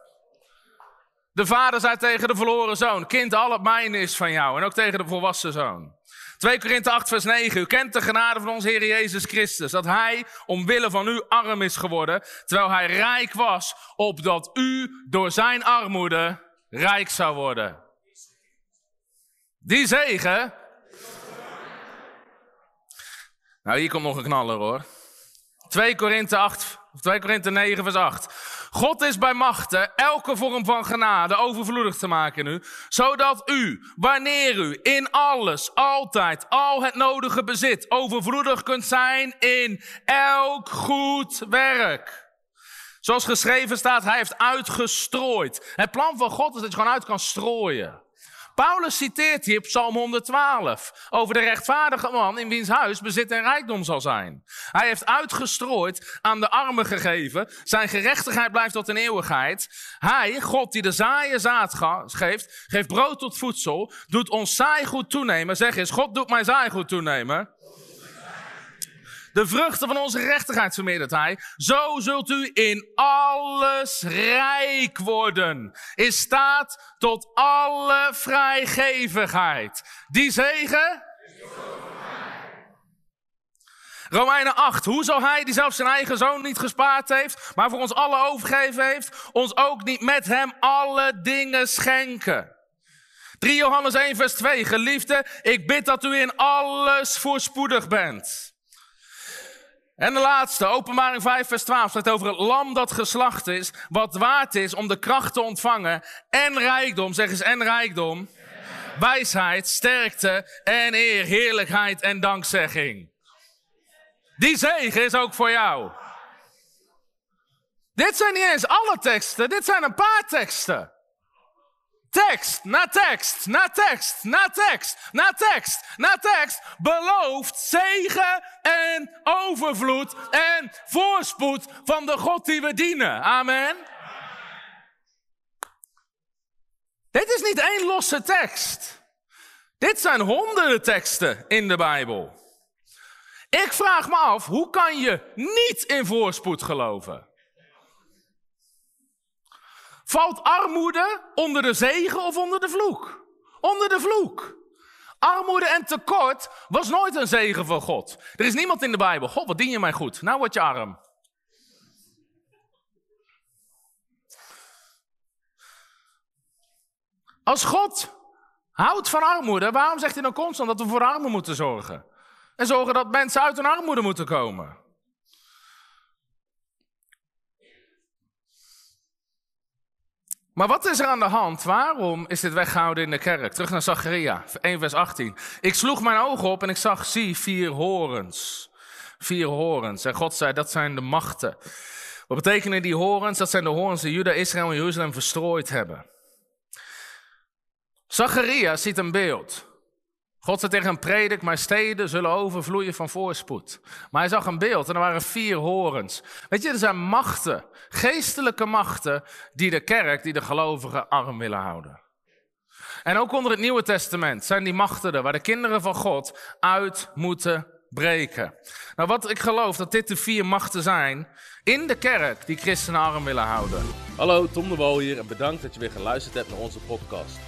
S1: De vader zei tegen de verloren zoon: Kind, al het is van jou. En ook tegen de volwassen zoon. 2 Korinthe 8, vers 9. U kent de genade van onze Heer Jezus Christus. Dat Hij omwille van u arm is geworden. Terwijl Hij rijk was. Opdat u door zijn armoede rijk zou worden. Die zegen. Nou, hier komt nog een knaller hoor. 2 Korinthe 8, 2 Korinthe 9, vers 8. God is bij machten elke vorm van genade overvloedig te maken in u, zodat u, wanneer u in alles, altijd, al het nodige bezit, overvloedig kunt zijn in elk goed werk. Zoals geschreven staat, hij heeft uitgestrooid. Het plan van God is dat je gewoon uit kan strooien. Paulus citeert hier Psalm 112 over de rechtvaardige man in wiens huis bezit en rijkdom zal zijn. Hij heeft uitgestrooid, aan de armen gegeven. Zijn gerechtigheid blijft tot in eeuwigheid. Hij, God die de zaaien zaad geeft, geeft brood tot voedsel, doet ons zaaigoed toenemen. Zeg eens, God doet mij zaaigoed toenemen. De vruchten van onze gerechtigheid vermeerdert hij. Zo zult u in alles rijk worden. In staat tot alle vrijgevigheid. Die zegen. Romeinen 8. Hoe zal hij, die zelfs zijn eigen zoon niet gespaard heeft, maar voor ons alle overgegeven heeft, ons ook niet met hem alle dingen schenken? 3 Johannes 1, vers 2. Geliefde, ik bid dat u in alles voorspoedig bent. En de laatste, openbaring 5 vers 12, staat over het lam dat geslacht is, wat waard is om de kracht te ontvangen en rijkdom, zeg eens en rijkdom, wijsheid, sterkte en eer, heerlijkheid en dankzegging. Die zegen is ook voor jou. Dit zijn niet eens alle teksten, dit zijn een paar teksten. Tekst na tekst, na tekst, na tekst, na tekst, na tekst belooft zegen en overvloed en voorspoed van de God die we dienen. Amen. Dit is niet één losse tekst. Dit zijn honderden teksten in de Bijbel. Ik vraag me af, hoe kan je niet in voorspoed geloven? Valt armoede onder de zegen of onder de vloek? Onder de vloek. Armoede en tekort was nooit een zegen van God. Er is niemand in de Bijbel. God, wat dien je mij goed? Nou word je arm. Als God houdt van armoede, waarom zegt hij dan constant dat we voor armen moeten zorgen? En zorgen dat mensen uit hun armoede moeten komen? Maar wat is er aan de hand? Waarom is dit weggehouden in de kerk? Terug naar Zacharia, 1 vers 18. Ik sloeg mijn ogen op en ik zag, zie, vier horens. Vier horens. En God zei, dat zijn de machten. Wat betekenen die horens? Dat zijn de horens die Juda, Israël en Jeruzalem verstrooid hebben. Zacharia ziet een beeld. God zei tegen een predik, maar steden zullen overvloeien van voorspoed. Maar hij zag een beeld en er waren vier horens. Weet je, er zijn machten, geestelijke machten, die de kerk, die de gelovigen arm willen houden. En ook onder het Nieuwe Testament zijn die machten waar de kinderen van God uit moeten breken. Nou, wat ik geloof dat dit de vier machten zijn in de kerk die christenen arm willen houden.
S2: Hallo, Tom de Wol hier en bedankt dat je weer geluisterd hebt naar onze podcast.